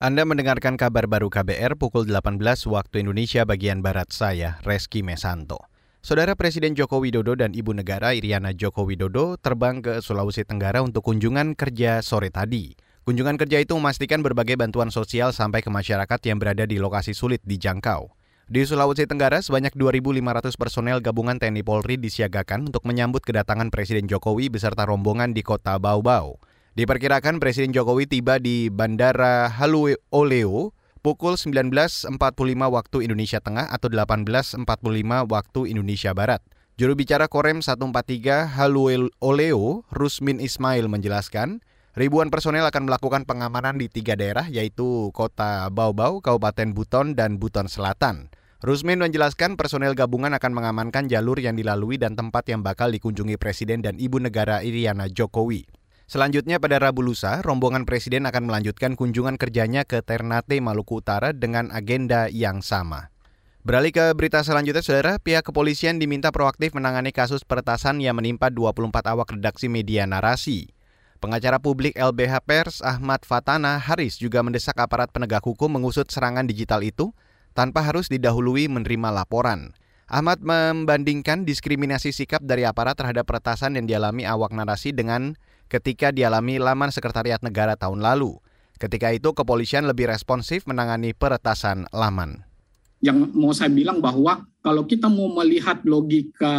Anda mendengarkan kabar baru KBR pukul 18 waktu Indonesia bagian Barat saya, Reski Mesanto. Saudara Presiden Joko Widodo dan Ibu Negara Iriana Joko Widodo terbang ke Sulawesi Tenggara untuk kunjungan kerja sore tadi. Kunjungan kerja itu memastikan berbagai bantuan sosial sampai ke masyarakat yang berada di lokasi sulit dijangkau. Di Sulawesi Tenggara, sebanyak 2.500 personel gabungan TNI Polri disiagakan untuk menyambut kedatangan Presiden Jokowi beserta rombongan di kota Baubau. Diperkirakan Presiden Jokowi tiba di Bandara Halu Oleo pukul 19.45 waktu Indonesia Tengah atau 18.45 waktu Indonesia Barat. Juru bicara Korem 143 Halu Oleo, Rusmin Ismail menjelaskan, ribuan personel akan melakukan pengamanan di tiga daerah yaitu Kota Baubau, Kabupaten Buton, dan Buton Selatan. Rusmin menjelaskan personel gabungan akan mengamankan jalur yang dilalui dan tempat yang bakal dikunjungi Presiden dan Ibu Negara Iriana Jokowi. Selanjutnya pada Rabu lusa, rombongan Presiden akan melanjutkan kunjungan kerjanya ke Ternate, Maluku Utara dengan agenda yang sama. Beralih ke berita selanjutnya, Saudara, pihak kepolisian diminta proaktif menangani kasus peretasan yang menimpa 24 awak redaksi media narasi. Pengacara publik LBH Pers Ahmad Fatana Haris juga mendesak aparat penegak hukum mengusut serangan digital itu tanpa harus didahului menerima laporan. Ahmad membandingkan diskriminasi sikap dari aparat terhadap peretasan yang dialami awak narasi dengan ketika dialami laman Sekretariat Negara tahun lalu. Ketika itu kepolisian lebih responsif menangani peretasan laman. Yang mau saya bilang bahwa kalau kita mau melihat logika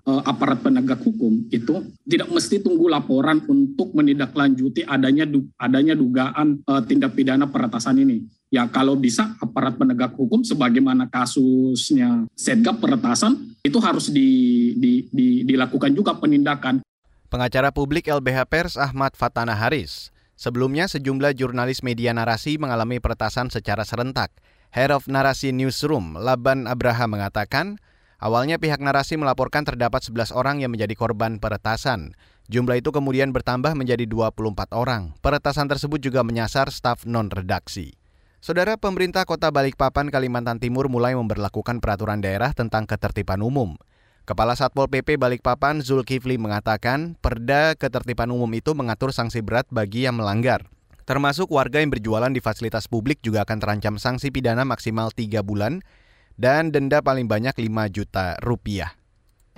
uh, aparat penegak hukum itu tidak mesti tunggu laporan untuk menindaklanjuti adanya du, adanya dugaan uh, tindak pidana peretasan ini. Ya kalau bisa aparat penegak hukum sebagaimana kasusnya setgap peretasan itu harus di, di, di, dilakukan juga penindakan. Pengacara publik LBH Pers Ahmad Fatana Haris. Sebelumnya sejumlah jurnalis media narasi mengalami peretasan secara serentak. Head of Narasi Newsroom, Laban Abraham mengatakan, awalnya pihak narasi melaporkan terdapat 11 orang yang menjadi korban peretasan. Jumlah itu kemudian bertambah menjadi 24 orang. Peretasan tersebut juga menyasar staf non-redaksi. Saudara pemerintah Kota Balikpapan, Kalimantan Timur mulai memperlakukan peraturan daerah tentang ketertiban umum. Kepala Satpol PP Balikpapan Zulkifli mengatakan perda ketertiban umum itu mengatur sanksi berat bagi yang melanggar. Termasuk warga yang berjualan di fasilitas publik juga akan terancam sanksi pidana maksimal 3 bulan dan denda paling banyak 5 juta rupiah.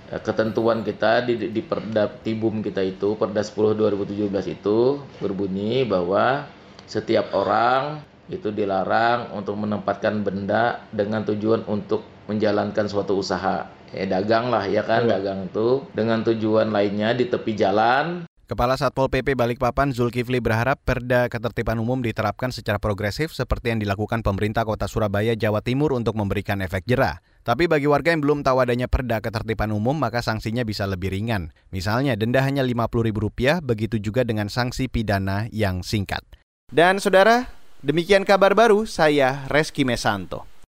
Ketentuan kita di, di Perda Tibum kita itu, Perda 10 2017 itu berbunyi bahwa setiap orang itu dilarang untuk menempatkan benda dengan tujuan untuk menjalankan suatu usaha eh dagang lah ya kan ya. dagang itu dengan tujuan lainnya di tepi jalan Kepala Satpol PP Balikpapan Zulkifli berharap perda ketertiban umum diterapkan secara progresif seperti yang dilakukan pemerintah kota Surabaya, Jawa Timur untuk memberikan efek jerah. Tapi bagi warga yang belum tahu adanya perda ketertiban umum, maka sanksinya bisa lebih ringan. Misalnya denda hanya Rp50.000, begitu juga dengan sanksi pidana yang singkat. Dan saudara, demikian kabar baru, saya Reski Mesanto.